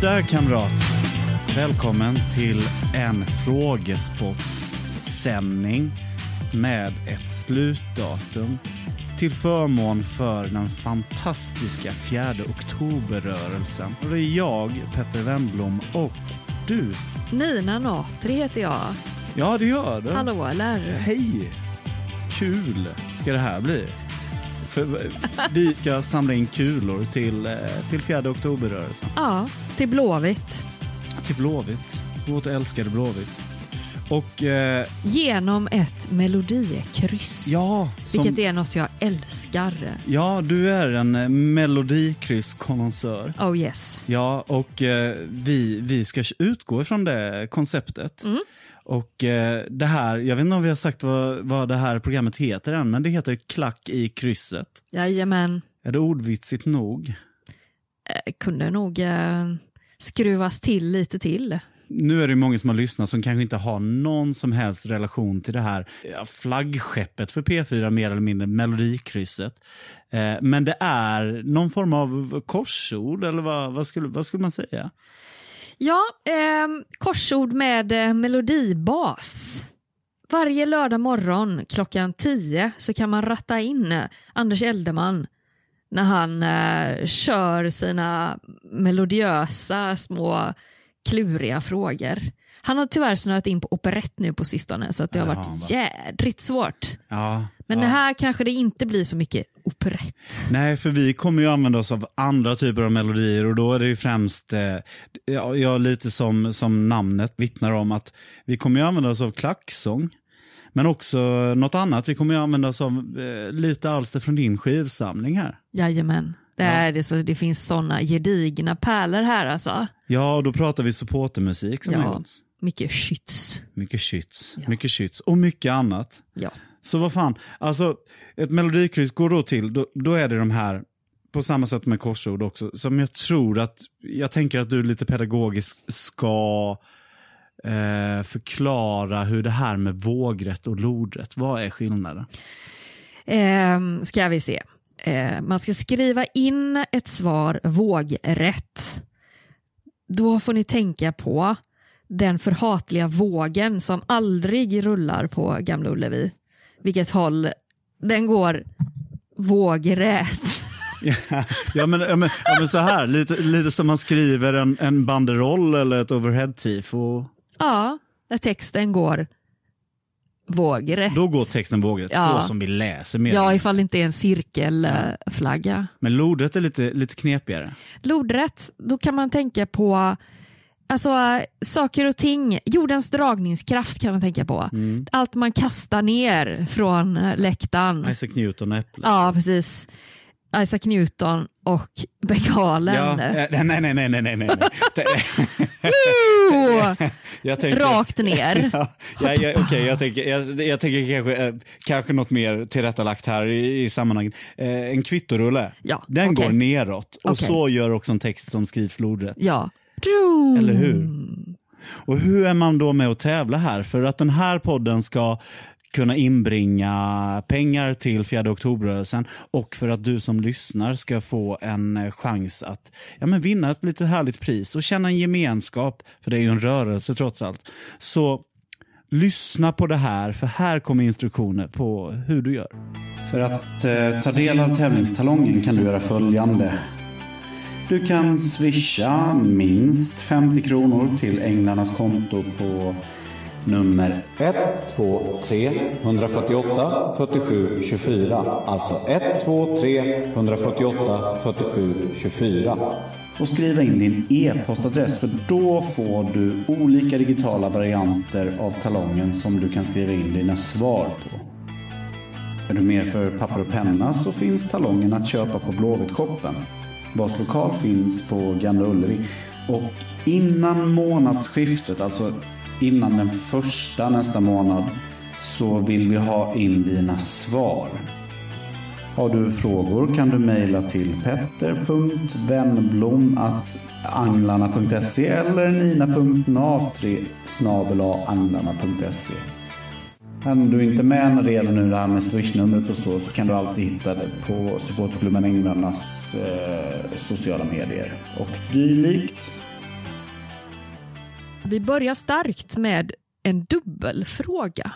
Där kamrat. Välkommen till en frågesportsändning med ett slutdatum till förmån för den fantastiska 4 oktoberrörelsen. Och det är jag, Petter Wennblom och du. Nina Natri heter jag. Ja, det gör du. Hallå eller? Hej! Kul ska det här bli. För vi ska samla in kulor till, eh, till 4 oktoberrörelsen. Ja, till Blåvitt. Till Blåvitt. Vårt älskade Blåvitt. Och eh, Genom ett melodikryss. ja, som, Vilket är något jag älskar. ja, du är en eh, melodikrysskonnonsör. Oh yes. Ja, och eh, vi, vi ska utgå ifrån det konceptet. Mm. Och eh, det här, jag vet inte om vi har sagt vad, vad det här programmet heter än, men det heter Klack i krysset. Jajamän. Är det ordvitsigt nog? Eh, kunde nog eh, skruvas till lite till. Nu är det många som har lyssnat som kanske inte har någon som helst relation till det här flaggskeppet för P4, mer eller mindre, Melodikrysset. Eh, men det är någon form av korsord, eller vad, vad, skulle, vad skulle man säga? Ja, eh, korsord med melodibas. Varje lördag morgon klockan 10 så kan man ratta in Anders Eldeman när han eh, kör sina melodiösa små kluriga frågor. Han har tyvärr snöat in på operett nu på sistone så att det har Ja, varit va. jädrigt svårt. Ja, Men ja. det här kanske det inte blir så mycket operett. Nej, för vi kommer ju använda oss av andra typer av melodier och då är det ju främst, eh, ja, ja, lite som, som namnet vittnar om, att vi kommer ju använda oss av klacksång. Men också något annat, vi kommer ju använda oss av eh, lite alster från din skivsamling här. Jajamän. Det, är det, så, det finns såna gedigna pärlor här alltså. Ja, och då pratar vi supportermusik som Ja. har gjorts. Mycket skytts. Mycket skytts, mycket skytts och mycket annat. Ja. Så vad fan, alltså ett melodikryss går då till, då, då är det de här, på samma sätt med korsord också, som jag tror att, jag tänker att du lite pedagogiskt ska eh, förklara hur det här med vågrätt och lodrätt, vad är skillnaden? Ehm, ska vi se. Eh, man ska skriva in ett svar vågrätt. Då får ni tänka på den förhatliga vågen som aldrig rullar på Gamla Ullevi. Vilket håll den går vågrätt. ja, men, ja, men, ja, men så här, lite, lite som man skriver en, en banderoll eller ett overhead-tifo. Ja, där texten går vågrätt. Då går texten vågrätt, Ja. så som vi läser mer. Ja, ifall det inte är en cirkelflagga. Men lodrätt är lite, lite knepigare. Lodrätt, då kan man tänka på alltså, saker och ting. Jordens dragningskraft kan man tänka på. Mm. Allt man kastar ner från eh, läktaren. Isaac Newton och äpplet. Ja, precis. Isaac Newton och Begalen. Ja, eh, nej, nej, nej, nej, nej, nej. Jag tänker, rakt ner. Ja, ja, ja, okej, jag tänker, jag, jag tänker kanske, eh, kanske något mer tillrättalagt här i, i sammanhanget. Eh, en kvittorulle, Ja, den okej. går neråt och Okej. så gör också en text som skrivs lodrätt. Ja. Eller hur? Och hur är man då med att tävla här? För att den här podden ska kunna inbringa pengar till 4 oktoberrörelsen och för att du som lyssnar ska få en eh, chans att ja, men vinna ett lite härligt pris och känna en gemenskap, för det är ju en rörelse trots allt. Så lyssna på det här, för här kommer instruktioner på hur du gör. För att eh, ta del av tävlingstalongen kan du göra följande. Du kan swisha minst 50 kronor till Änglarnas konto på nummer 123 148 47 24. Alltså 123 148 47 24. och skriva in din e-postadress för då får du olika digitala varianter av talongen som du kan skriva in dina svar på. Är du mer för papper och penna så finns talongen att köpa på Blåvitt-shoppen vars lokal finns på Gamla Ullevi. Och innan månadsskiftet, alltså innan den första nästa månad, så vill vi ha in dina svar. Har du frågor kan du mejla till petter.vennblom.anglarna.se eller nina.natri anglarna.se. Du inte med när det gäller nu det här med swishnumret och så, så kan du alltid hitta det på supporterklubben Änglarnas eh, sociala medier och dylikt. Vi börjar starkt med en dubbelfråga.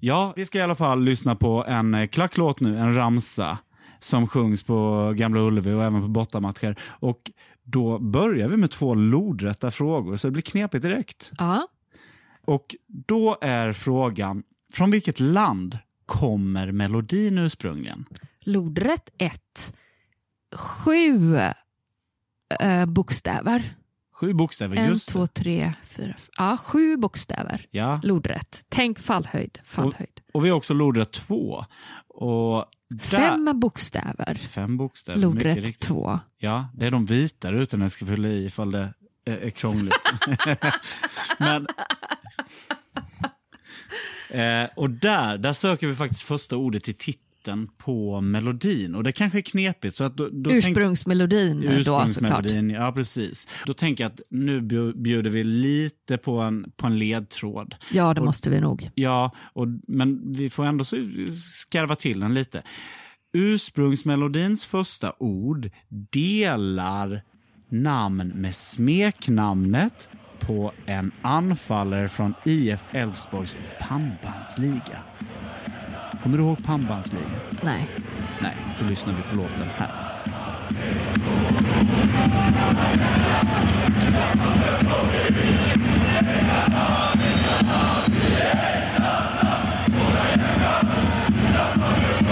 Ja, vi ska i alla fall lyssna på en eh, klacklåt nu, en ramsa som sjungs på Gamla Ullevi och även på bortamatcher. Och då börjar vi med två lodrätta frågor, så det blir knepigt direkt. Ja. Och då är frågan, från vilket land kommer melodin ursprungligen? Lodrätt 1. Sju eh, bokstäver. Sju bokstäver, En, just två, tre, fyra. Ja, sju bokstäver. Ja. Lodrätt. Tänk fallhöjd. fallhöjd. Och vi har också lodrätt två. Och där, Fem bokstäver. Fem bokstäver, Lodrätt. 2. Ja, det är de vita rutorna jag ska fylla i ifall det är, är krångligt. Men, eh, och där, där söker vi faktiskt första ordet i titeln på melodin. Och det kanske är knepigt. Så att då, då tänk- Ursprungsmelodin då såklart. Ursprungsmelodin, ja precis. Då tänker jag att nu bju- bjuder vi lite på en, på en ledtråd. Ja, det Och- måste vi nog. Ja, och, men vi får ändå skarva till den lite. Ursprungsmelodins första ord delar namn med smeknamnet på en anfallare från IF Elfsborgs pannbandsliga. Kommer du ihåg pannbandsligan? Nej. Nej, då lyssnar vi på låten här. Det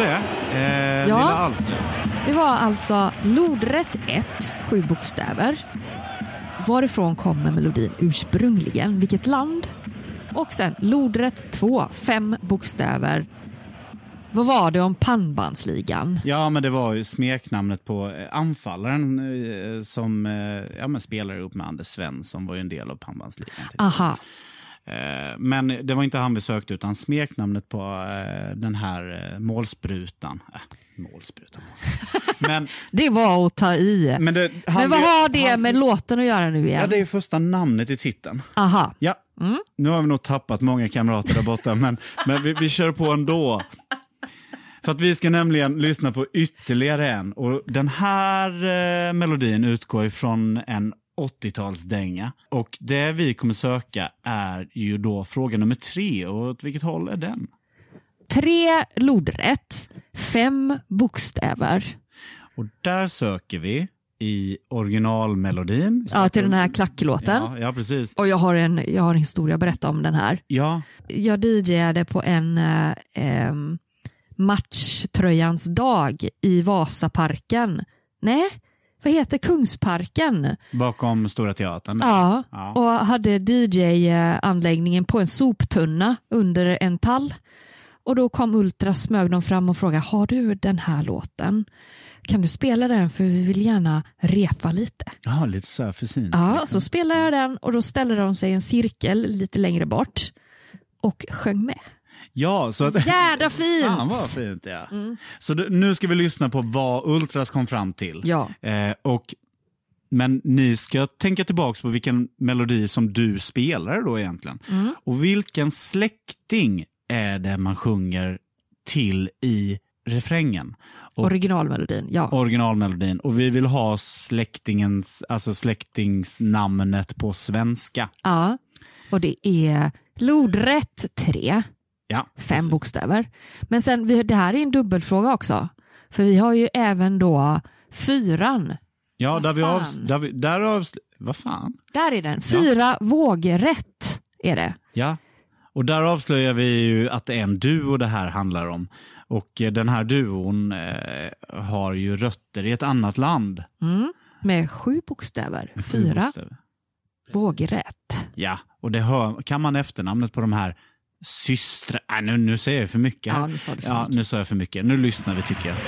det. Eh, Ja. Lilla alstret. Det var alltså lodrätt 1, sju bokstäver. Varifrån kommer melodin ursprungligen? Vilket land? Och sen lodrätt 2, fem bokstäver. Vad var det om pannbandsligan? Ja, men det var ju smeknamnet på eh, anfallaren eh, som eh, ja, men spelade upp med Anders Svensson var ju en del av pannbandsligan. Aha, Men det var inte han vi sökte utan smeknamnet på eh, den här eh, målsprutan. Äh, målsprutan. men, det var att ta i. men, det, han, Men vad har det han- med låten att göra nu Ja, igen? det är första namnet i titeln. Aha, Ja, nu har vi nog tappat många kamrater där borta, men, men vi, vi kör på ändå. För att vi ska nämligen lyssna på ytterligare en. Och den här eh, melodin utgår ifrån en 80-talsdänga. Och det vi kommer söka är ju då fråga nummer tre. Och åt vilket håll är den? tre lodrätt, fem bokstäver. Och där söker vi i originalmelodin. Ja, till den här klacklåten. Ja, ja precis. Och jag har, en, jag har en historia att berätta om den här. Ja, Jag DJade på en eh, matchtröjans dag i Vasaparken. Nej, vad heter Kungsparken? bakom Stora Teatern. Ja, Ja. och hade DJ-anläggningen på en soptunna under en tall. Och då kom Ultra, smög de fram och frågade, har du den här låten? Kan du spela den för vi vill gärna repa lite. Ja, lite så här försynt. Ja, liksom. så spelade jag den och då ställde de sig i en cirkel lite längre bort och sjöng med. Ja, så att... Jädra fint! Fan vad fint ja. Så du, nu ska vi lyssna på vad Ultras kom fram till. Ja. Eh, och, men ni ska tänka tillbaka på vilken melodi som du spelar då egentligen. Och vilken släkting är det man sjunger till i refrängen? Och Originalmelodin, ja. originalmelodin. Och vi vill ha släktingens, alltså släktingsnamnet på svenska. ja. Och det är lodrätt 3, Ja, fem precis. bokstäver. Men sen, vi, det här är en dubbelfråga också. För vi har ju även då fyran. Ja, Vad där vi av, fan? där vi, där avsl- vad fan? Där är den. Fyra vågrätt är det. Ja, och där avslöjar vi ju att det är en duo det här handlar om. Och eh, den här duon eh, har ju rötter i ett annat land. Mm. Med sju bokstäver. Sju Fyra bokstäver. vågrätt. Ja, och det hör, kan man efternamnet på de här systrar... Nej, nu, nu säger jag för mycket. här. Ja, nu sa ja, nu sa jag för mycket. Nu lyssnar vi tycker jag.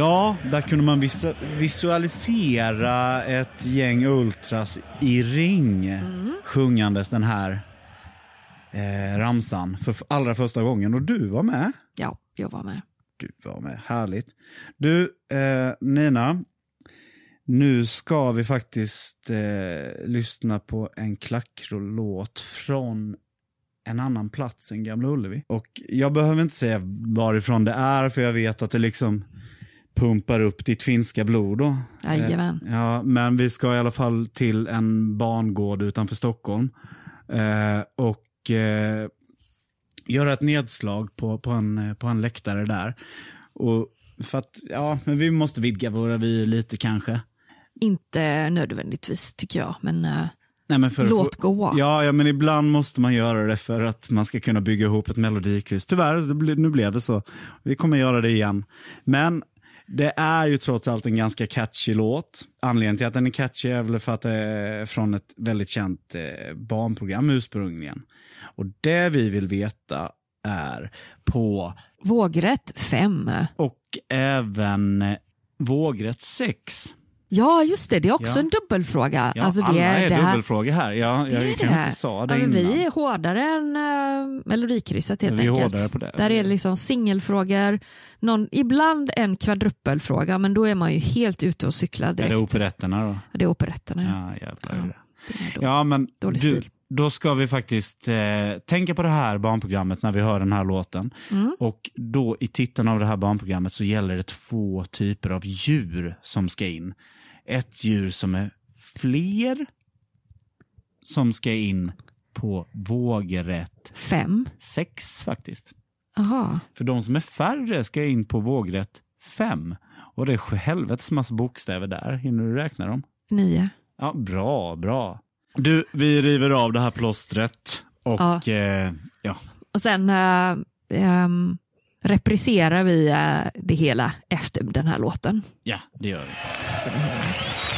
Ja, där kunde man visu visualisera ett gäng ultras i ring Mm. sjungandes den här eh, ramsan för allra första gången. Och du var med. Ja, jag var med. Du var med, härligt. Du, eh, Nina. Nu ska vi faktiskt eh, lyssna på en klackrolåt från en annan plats än Gamla Ullevi. Och jag behöver inte säga varifrån det är, för jag vet att det liksom pumpar upp ditt finska blod. Då. Jajamän. Eh, ja, men vi ska i alla fall till en barngård utanför Stockholm. Eh, och eh, göra ett nedslag på, på, en, eh, på en läktare där. Och för att, ja, men vi måste vidga våra vyer lite kanske. Inte nödvändigtvis tycker jag, men eh, Nej, men för låt få- gå. Ja, ja, men ibland måste man göra det för att man ska kunna bygga ihop ett melodikryss. Tyvärr, nu blev det så. Vi kommer göra det igen. Men det är ju trots allt en ganska catchy låt. Anledningen till att den är catchy är väl för att det är från ett väldigt känt eh, barnprogram ursprungligen. Och det vi vill veta är på, Vågrätt 5. och även eh, vågrätt 6. Ja, just det. Det är också Ja. en dubbelfråga. Ja, alltså, det, alla är det här, dubbelfrågor här. Ja, det jag är kanske inte sa det ja, innan. Vi är hårdare än uh, Melodikrysset helt Vi är enkelt. hårdare på det. Där är det liksom singelfrågor, någon, ibland en kvadruppelfråga, men då är man ju helt ute och cyklar Är direkt. det operetterna då? det är operetterna. Ja. Ja, jävlar. är är då. Ja, men du, då ska vi faktiskt eh, tänka på det här barnprogrammet när vi hör den här låten. Mm. Och då i titeln av det här barnprogrammet så gäller det två typer av djur som ska in. Ett djur som är fler som ska in på vågrätt Fem. sex faktiskt. Aha. För de som är färre ska in på vågrätt fem. Och det är helvetes massa bokstäver där. Hinner du räkna dem? Nio. Ja, bra, bra. Du, vi river av det här plåstret och Ja. eh, ja. Och sen uh, um, repriserar vi eh, det hela efter den här låten. ja det gör vi. Så det är-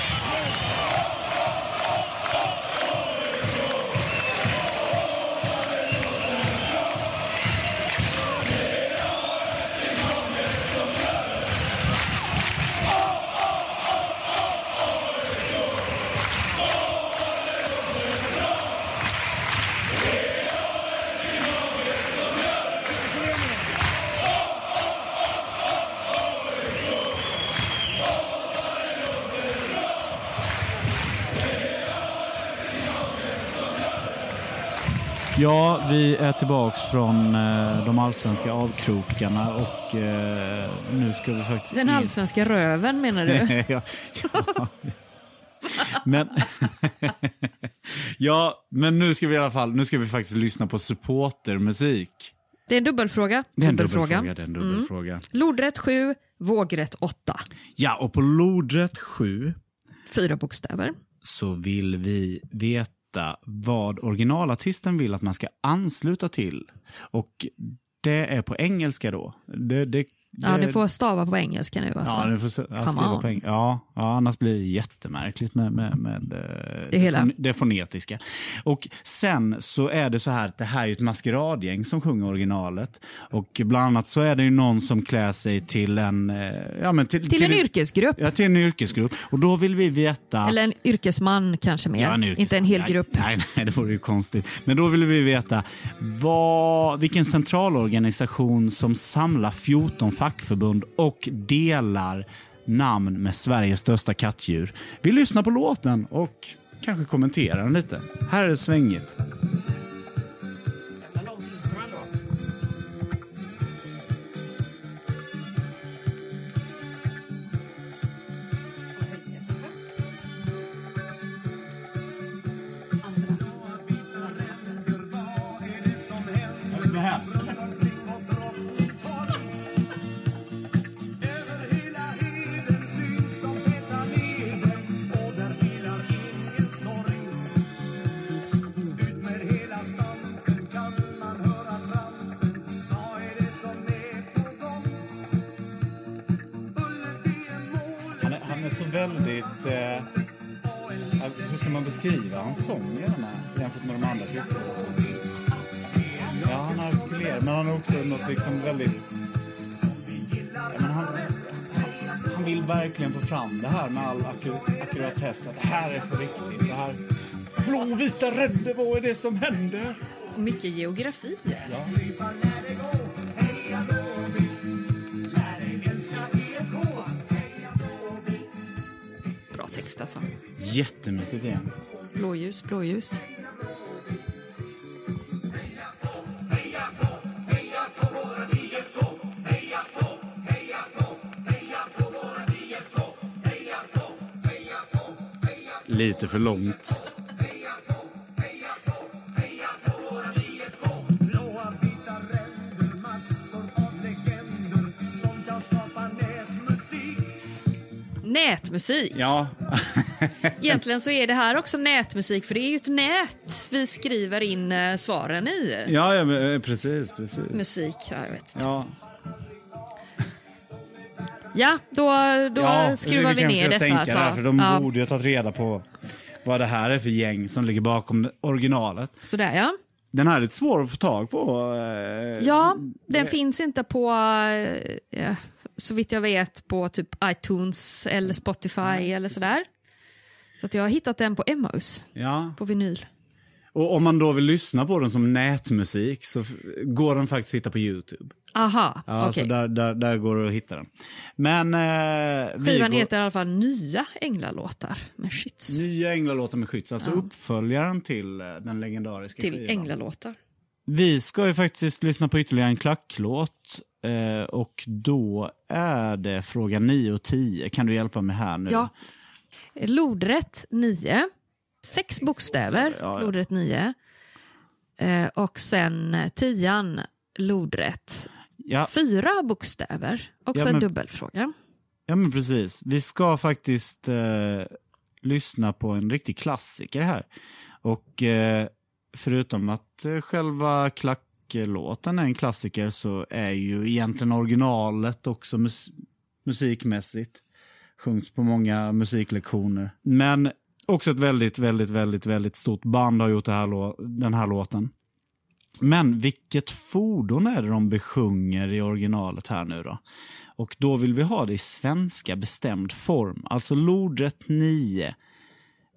Ja, vi är tillbaks från eh, de allsvenska avkrokarna och eh, nu ska vi faktiskt... Den in- allsvenska röven menar du? ja, ja. Men, ja, men nu ska vi i alla fall nu ska vi faktiskt lyssna på supportermusik. Det är en dubbelfråga. Det är en Dubbelfråga. dubbelfråga. Det är en dubbelfråga. Lodrätt 7, vågrätt 8. Ja, och på lodrätt 7 Fyra bokstäver. så vill vi veta vad originalartisten vill att man ska ansluta till. Och det är på engelska då. Det, det, Ja, du får stava på engelska nu alltså. Ja, du får skriva på engelska. Ja, ja, annars blir det jättemärkligt med, med, med eh, Det hela. fon- det fonetiska. Och sen så är det så här att det här är ett maskeradgäng som sjunger originalet. Och bland annat så är det ju någon som klär sig till en... eh, Ja, men till, Till en yrkesgrupp. Ja, till en yrkesgrupp. Och då vill vi veta... Eller en yrkesman kanske mer. Ja, en yrkesman. Inte en hel Nej, grupp. Nej, nej, det vore ju konstigt. Men då vill vi veta vad, vilken centralorganisation som samlar 14 fackförbund och delar namn med Sveriges största kattdjur. Vi lyssnar på låten och kanske kommenterar den lite. Här är det svängigt. Beskriva hans sång i den här jämfört med de andra krigslåtarna? Ja, han artikulerar, men han har också något liksom väldigt... Ja, men han, vill verkligen få fram det här med all ackuratess. Att det här är på riktigt. Det här... Blå, vita, rädde, vad är det som händer? Och mycket geografi. Ja. Bra text alltså. Jättemysigt igen. Blåljus, blåljus. Lite för långt. Nätmusik. Ja. Egentligen så är det här också nätmusik för det är ju ett nät vi skriver in eh, svaren i. Ja, ja men, eh, precis, precis. Musik, ja, jag vet inte. Ja, Ja, då, då ja, skruvar vi, ner detta. alltså. det här, för de ja. borde ju ha tagit reda på vad det här är för gäng som ligger bakom originalet. Sådär ja. Den här är lite svår att få tag på. eh, Ja, den finns inte på, eh, så vitt jag vet, på typ iTunes eller Spotify eller sådär. Så att jag har hittat den på Emmaus, Ja. på vinyl. Och om man då vill lyssna på den som nätmusik så går den faktiskt att hitta på YouTube. Aha, Ja, så där, där, där går det att hitta den. Men eh, Skivan går, heter i alla fall Nya Änglalåtar med Skytts. Nya Änglalåtar med Skytts, alltså uppföljaren till eh, den legendariska Till skivan. Änglalåtar. Vi ska ju faktiskt lyssna på ytterligare en klacklåt. Eh, och då är det fråga 9 och 10. Kan du hjälpa mig här nu? Ja. Lodrätt 9. Sex bokstäver, Ja, ja. lodrätt 9. Eh, och sen tian, lodrätt. Ja, Fyra bokstäver, också Ja, en men- dubbelfråga. ja men precis. Vi ska faktiskt eh, lyssna på en riktig klassiker här. Och eh, förutom att eh, själva Låten är en klassiker så är ju egentligen originalet också mus musikmässigt. Sjungs på många musiklektioner. Men också ett väldigt, väldigt, väldigt, väldigt stort band har gjort det här den här låten. Men vilket fordon är det de besjunger i originalet här nu då? Och då vill vi ha det i svenska bestämd form, alltså lodrätt 9.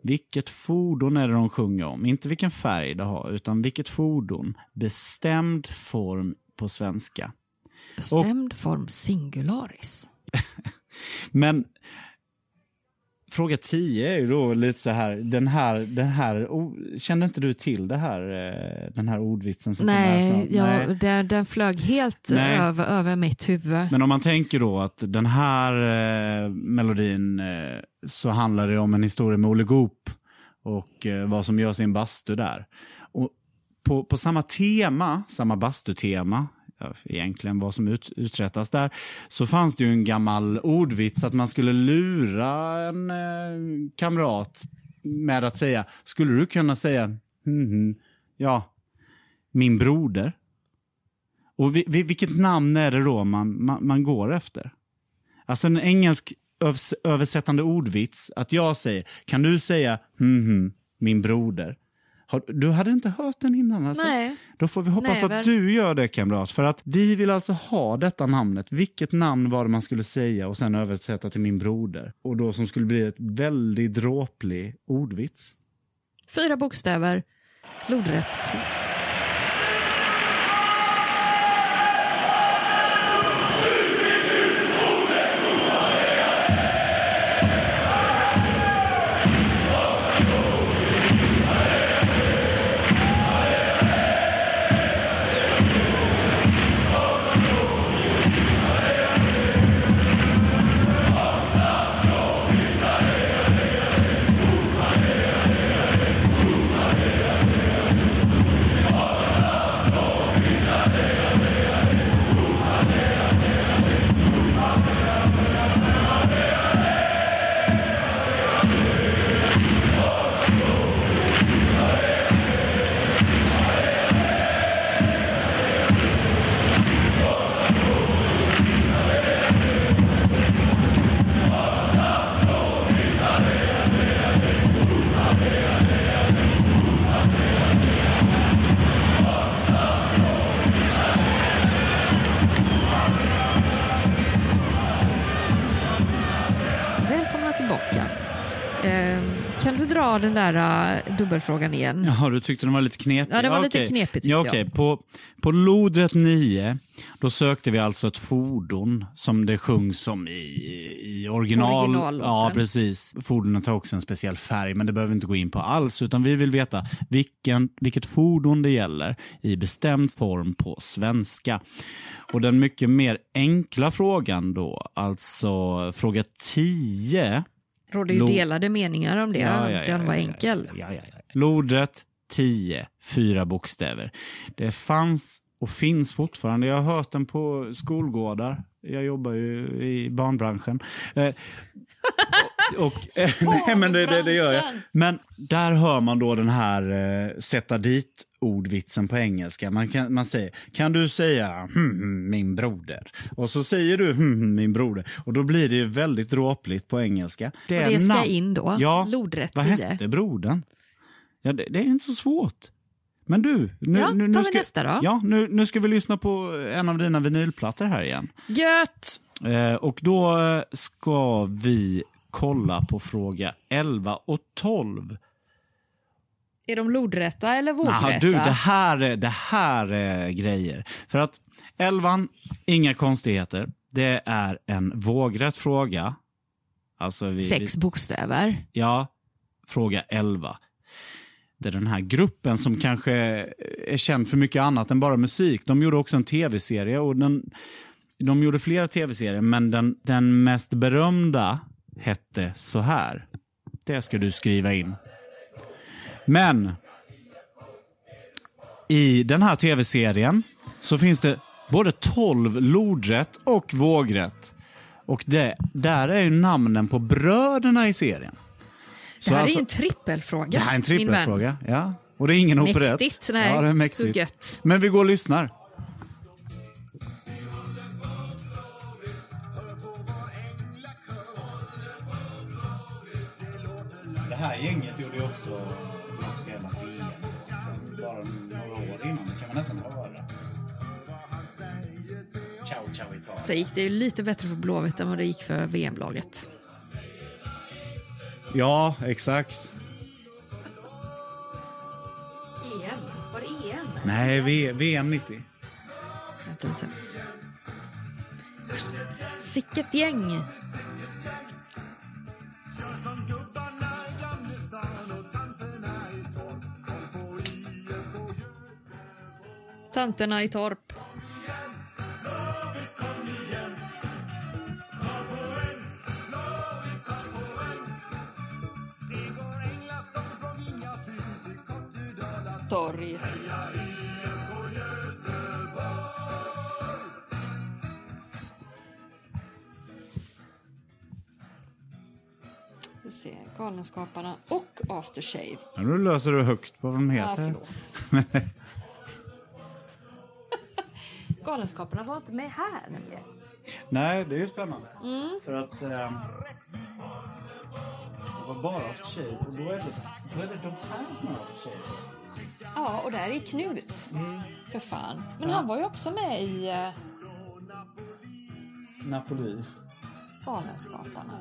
Vilket fordon är det de sjunger om? Inte vilken färg det har, utan vilket fordon. Bestämd form på svenska. Bestämd form singularis. Men fråga 10 är ju då lite så här, den här, den här kände inte du till det här, eh, den här ordvitsen? Som Nej, snart? ja, Nej. Den, den flög helt Nej. över, över mitt huvud. Men om man tänker då att den här eh, melodin eh, så handlar det om en historia med Olle Goop och eh, vad som görs i en bastu där. Och på, på samma tema, samma bastutema, egentligen vad som ut, uträttas där, så fanns det ju en gammal ordvits att man skulle lura en eh, kamrat med att säga, skulle du kunna säga, "Mhm, ja, min broder? Och vi, vi, vilket namn är det då man, man, man går efter? Alltså en engelsk övs, översättande ordvits, att jag säger, kan du säga mhm, min broder? Har, du hade inte hört den innan alltså? Nej. Då får vi hoppas Never. att du gör det kamrat. För att vi vill alltså ha detta namnet. Vilket namn var det man skulle säga och sen översätta till min broder? Och då som skulle bli ett väldigt dråplig ordvits. Fyra bokstäver, lodrätt 10. Där dubbelfrågan igen. Jaha, du tyckte den var lite knepig? Ja, det var lite okej. knepigt, tyckte ja, jag. okej. På, på lodrätt 9, då sökte vi alltså ett fordon som det sjungs som i, i original. Originallåten. Ja, precis. Fordonet har också en speciell färg, men det behöver vi inte gå in på alls. Utan vi vill veta vilken, vilket fordon det gäller i bestämd form på svenska. Och den mycket mer enkla frågan då, alltså fråga 10 råder ju Lo- delade meningar om det. den var enkel. Ja, ja, ja. Lodrätt 10, fyra bokstäver. Det fanns och finns fortfarande. Jag har hört den på skolgårdar. Jag jobbar ju i barnbranschen. Eh, och, eh, nej, men det, det, det gör jag. Men där hör man då den här eh, sätta dit ordvitsen på engelska. Man, kan, man säger, kan du säga hmm, hmm, min broder? Och så säger du hmm, hmm, min broder. Och då blir det väldigt dråpligt på engelska. Och det ska in då. Ja, Lodrätt vad 10. hette brodern? Ja, det, det är inte så svårt. Men du, nu, Ja, nu, nu ska, nästa då. Ja, nu, nu ska vi lyssna på en av dina vinylplattor här igen. Gött! Eh, och då ska vi kolla på fråga 11 och 12. Är de lodrätta eller vågrätta? Naha, du, det här, är- det här är grejer. För att 11, inga konstigheter. Det är en vågrätt fråga. Alltså vi, Sex bokstäver. Ja, fråga 11. Det är den här gruppen som kanske är känd för mycket annat än bara musik. De gjorde också en tv-serie och den, de gjorde flera tv-serier men den, den mest berömda hette så här. Det ska du skriva in. Men i den här tv-serien så finns det både 12 lodrätt och vågrätt. Och det, där är ju namnen på bröderna i serien. Det här alltså- är en trippelfråga. det här är en trippelfråga. Ja. Och det är ingen operett. Mäktigt. Nej, ja, det är mäktigt. så gött. Men vi går och lyssnar. Så gick det ju lite bättre för Blåvitt än vad det gick för VM-laget. Ja, exakt. EM? Var det EM? Nej, v VM 90. Vänta lite. Sicket gäng. Tanterna i Torp. Torg. Vi ser Galenskaparna och Aftershave. Ja, nu löser du högt på vad de Ja, heter. förlåt. Galenskaparna var inte med här nämligen. Nej, det är ju spännande. Mm. För att ehm, det var bara tjej och då är det, då är det de här som har tjej. Ja, och där är Knut. För fan. Men han var ju också med i uh, Napoli. Galenskaparna.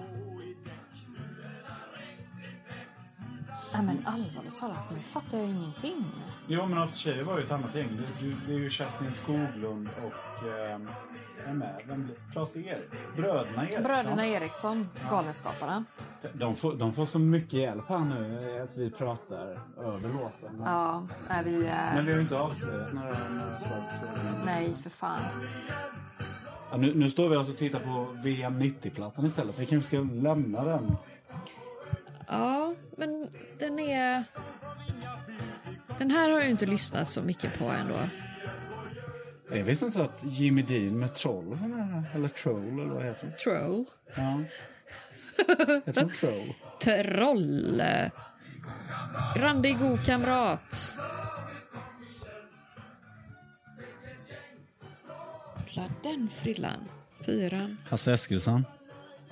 Nej men allvarligt talat, nu fattar jag ingenting. Jo, men After Tjejer var ju ett annat gäng. Det, det, det är ju Kerstin Skoglund och... ehm, Vem är Vem blir- Klas-Erik? Bröderna Eriksson. Bröderna Eriksson, Galenskaparna. De får, de får så mycket hjälp här nu att vi pratar över låten. Ja, nej vi... eh, Men vi har ju inte avslöjat några, några slags... eh, nej, för fan. Ja, nu, nu står vi alltså och tittar på VM 90-plattan istället. Vi kanske ska lämna den. Ja, den är... Den här har jag inte lyssnat så mycket på ändå. Jag visste inte att Jimmy Dean med Troll. Eller Troll, eller vad heter det? Troll. Ja. Jag tror Troll. Troll. Randig god kamrat. Kolla den frillan. Fyran. Hasse Eskilsson.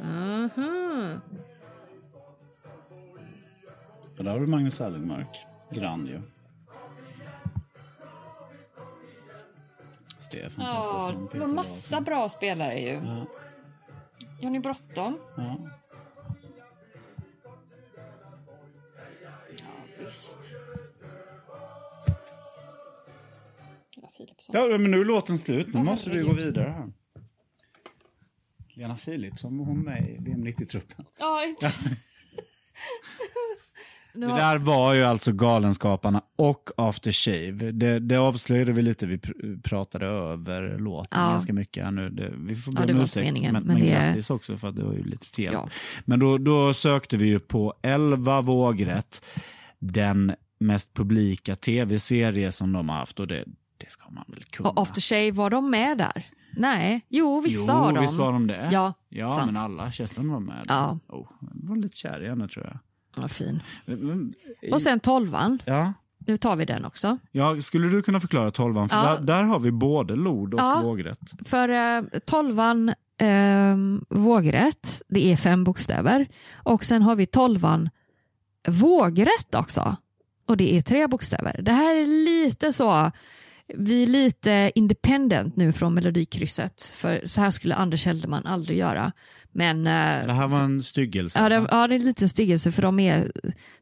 Aha. Och där har du Magnus Erlingmark. Grann ju. Stefan Ja, Pettersson, det Peter var massa Larsson. bra spelare ju. Ja. Ni bråttom? Ja. Visst. Ja, Philipsson. Ja, men nu är låten slut. Nu måste vi gå vidare här. Lena Philipsson, var hon med i VM 90-truppen? Ja, inte. Det har- där var ju alltså Galenskaparna och After Shave. Det, det avslöjade vi lite, vi pr- pratade över låten Ja. ganska mycket här nu. Det, vi får be Ja, om ursäkt, men, men men det- grattis också för att det var ju lite fel. Ja. Men då, då sökte vi ju på 11 vågrätt, den mest publika tv-serie som de har haft och det, det ska man väl kunna. Och After Shave, var de med där? Nej, jo vissa jo, av dem. visst var de det? Ja, ja sant. men alla. Kerstin var med. Ja. Oh, jag var lite kär i henne tror jag. Ja, fin. Men- men- Och sen tolvan, Ja. nu tar vi den också. Ja, skulle du kunna förklara tolvan? För Ja. där, där har vi både lod och Ja. vågrätt. För eh, tolvan eh, vågrätt, det är fem bokstäver. Och sen har vi tolvan vågrätt också. Och det är tre bokstäver. Det här är lite så, vi är lite independent nu från Melodikrysset. För så här skulle Anders Helderman aldrig göra. Men eh, Det här var en styggelse. Ja det, alltså. ja, det är en liten styggelse för de är,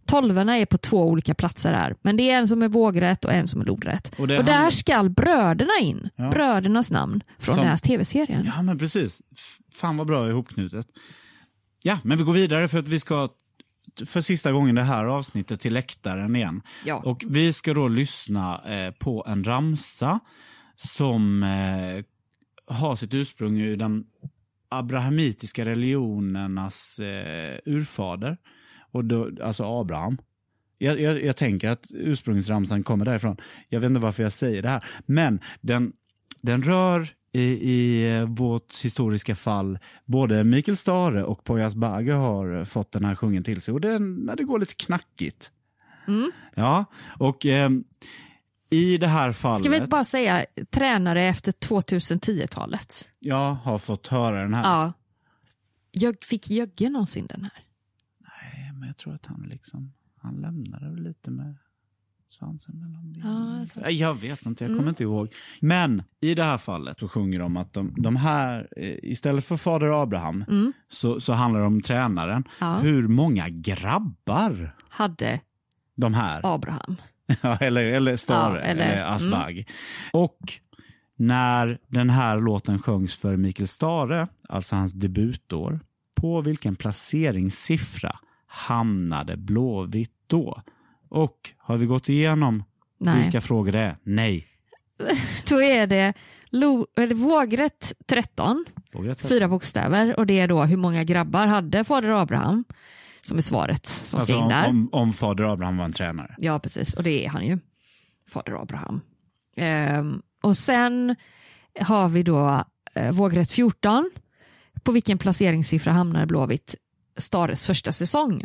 tolvorna är på två olika platser här. Men det är en som är vågrätt och en som är lodrätt. Och Och, där handlar- ska bröderna in. Ja. Brödernas namn från Som- den här tv-serien. Ja, men precis. Fan vad bra ihopknutet. Ja, men vi går vidare för att vi ska för sista gången det här avsnittet till läktaren igen. Ja. Och vi ska då lyssna eh, på en ramsa som eh, har sitt ursprung i den abrahamitiska religionernas eh, urfader. Och då, alltså Abraham. Jag, jag, jag tänker att ursprungsramsan kommer därifrån. Jag vet inte varför jag säger det här. Men den, den rör i, i eh, vårt historiska fall både Mikael Stare och Poyas Bagge har fått den här sjungen till sig. Och när det går lite knackigt. Mm. Ja, och ehm, i det här fallet. Ska vi bara säga tränare efter 2010-talet? Jag har fått höra den här. Ja. Jag fick Jögge någonsin den här? Nej, men jag tror att han liksom, han lämnade lite med svansen mellan Ja, benen. alltså. Nej, jag vet inte, jag kommer Mm. inte ihåg. Men i det här fallet så sjunger de att de, de här, eh, istället för fader Abraham, Mm. så, så handlar det om tränaren. Ja. Hur många grabbar Hade de här, Abraham. Eller, eller Stare, Ja, eller- eller, Asbag. Och när den här låten sjöngs för Mikael Stare, alltså hans debutår, på vilken placeringssiffra hamnade Blåvitt då? Och har vi gått igenom Nej. vilka frågor det är? Nej. Då är det lo, eller vågrätt 13, Vågat. fyra bokstäver. Och det är då hur många grabbar hade fader Abraham? Som är svaret som Alltså ska in om, där. om, om fader Abraham var en tränare. Ja, precis. Och det är han ju. Fader Abraham. Ehm, och sen har vi då eh, vågrätt 14. På vilken placeringssiffra hamnar Blåvitt Stares första säsong?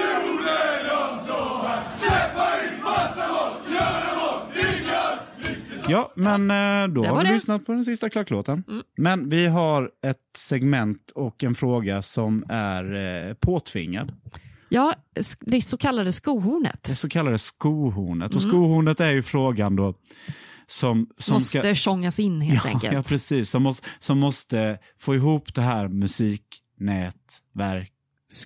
Ja, men eh, då har vi det. lyssnat på den sista klacklåten. Men vi har ett segment och en fråga som är eh, påtvingad. Ja, det så kallade skohornet. Det så kallade skohornet. Mm. Och skohornet är ju frågan då som, som Måste ska... sjungas in helt Ja, enkelt. ja, precis. Som måste, som måste få ihop det här musiknätverk...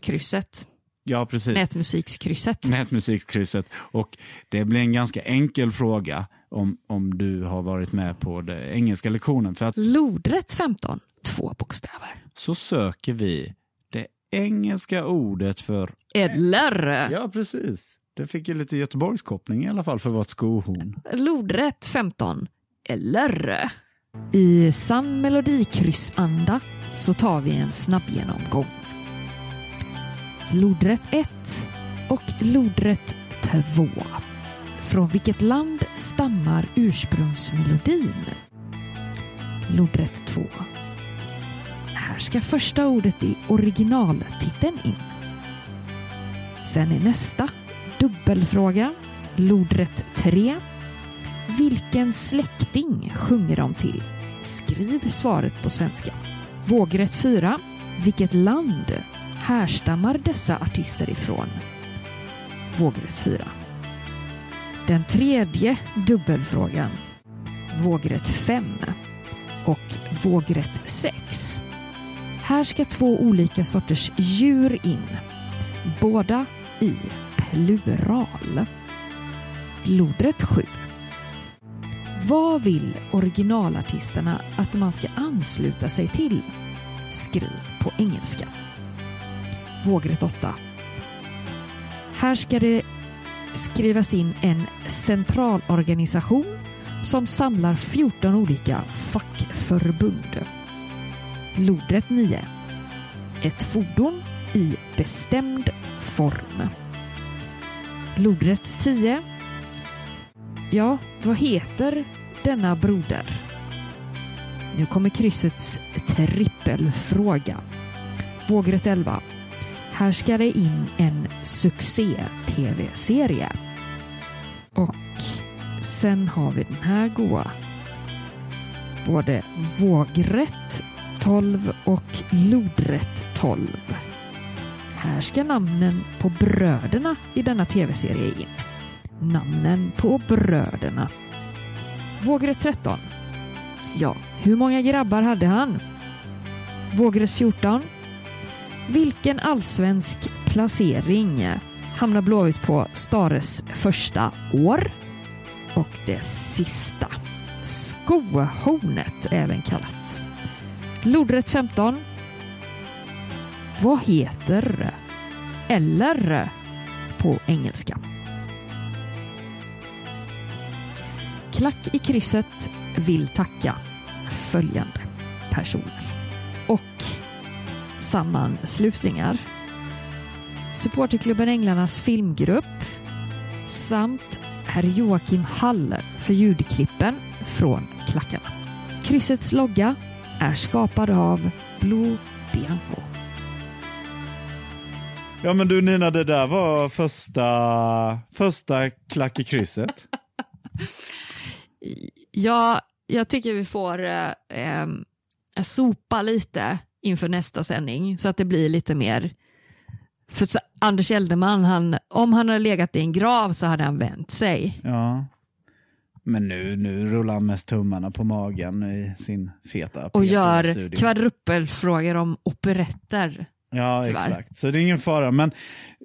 Krysset. Ja, precis. Nätmusikskrysset. Nätmusikkrysset. Och det blir en ganska enkel fråga om, om du har varit med på den engelska lektionen. För att Lodrätt 15. Två bokstäver. så söker vi det engelska ordet för... Eller Ja, precis. Det fick ju lite Göteborgskoppling i alla fall för vårt skohorn. lodrätt 15. Eller i sann melodikrysanda så tar vi en snabb genomgång. Lodrätt 1 och lodrätt 2. Från vilket land stammar ursprungsmelodin? Lodrätt 2. Här ska första ordet i originaltiteln in. Sen är nästa dubbelfråga Lodrätt 3. Vilken släkting sjunger de till? Skriv svaret på svenska. Vågrätt 4. Vilket land härstammar dessa artister ifrån? Vågrätt 4. Den tredje dubbelfrågan. Vågrätt 5 och vågrätt 6. Här ska två olika sorters djur in. Båda i plural. Lodrätt 7. Vad vill originalartisterna att man ska ansluta sig till? Skriv på engelska. Vågrätt 8. Här ska det skrivas in en centralorganisation som samlar 14 olika fackförbund. Lodrätt 9. Ett fordon i bestämd form. Lodrätt 10. Ja, vad heter denna broder? Nu kommer kryssets trippelfråga. Vågrätt 11. Här ska det in en succé-tv-serie. Och sen har vi den här goa. Både vågrätt 12 och lodrätt 12. Här ska namnen på bröderna i denna tv-serie in. Namnen på bröderna. Vågrätt 13. Ja, hur många grabbar hade han? Vågrätt 14. Vilken allsvensk placering hamnar Blåvitt på Stares första år? Och det sista. Skohornet även kallat. Lodrätt 15. Vad heter eller på engelska? Klack i krysset vill tacka följande personer. Och sammanslutningar. Supporterklubben Änglarnas filmgrupp samt herr Joakim Hall för ljudklippen från Klackarna. Kryssets logga är skapad av Blue Bianco. Ja men du Nina, det där var första, första klack i krysset. Ja, jag tycker vi får eh, eh, sopa lite inför nästa sändning så att det blir lite mer för så, Anders Eldeman, han, om han hade legat i en grav så hade han vänt sig. Ja. Men nu, nu rullar han mest tummarna på magen i sin feta Och gör P4-studio. kvadrupelfrågor om operetter. Ja, tyvärr. exakt. Så det är ingen fara. Men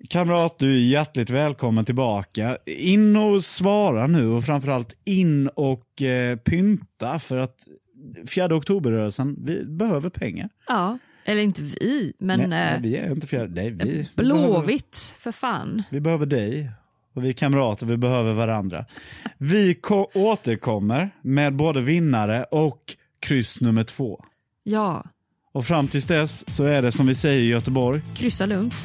kamrat, du är hjärtligt välkommen tillbaka. In och svara nu och framförallt in och eh, pynta för att 4 oktoberrörelsen, vi behöver pengar. Ja, eller inte vi, men nej, nej, eh, vi är inte fjärde. Nej, vi, Blåvitt för fan. vi behöver dig och vi är kamrater, vi behöver varandra. Vi ko- återkommer med både vinnare och kryss nummer två. Ja, Och fram tills dess så är det som vi säger i Göteborg, kryssa lugnt.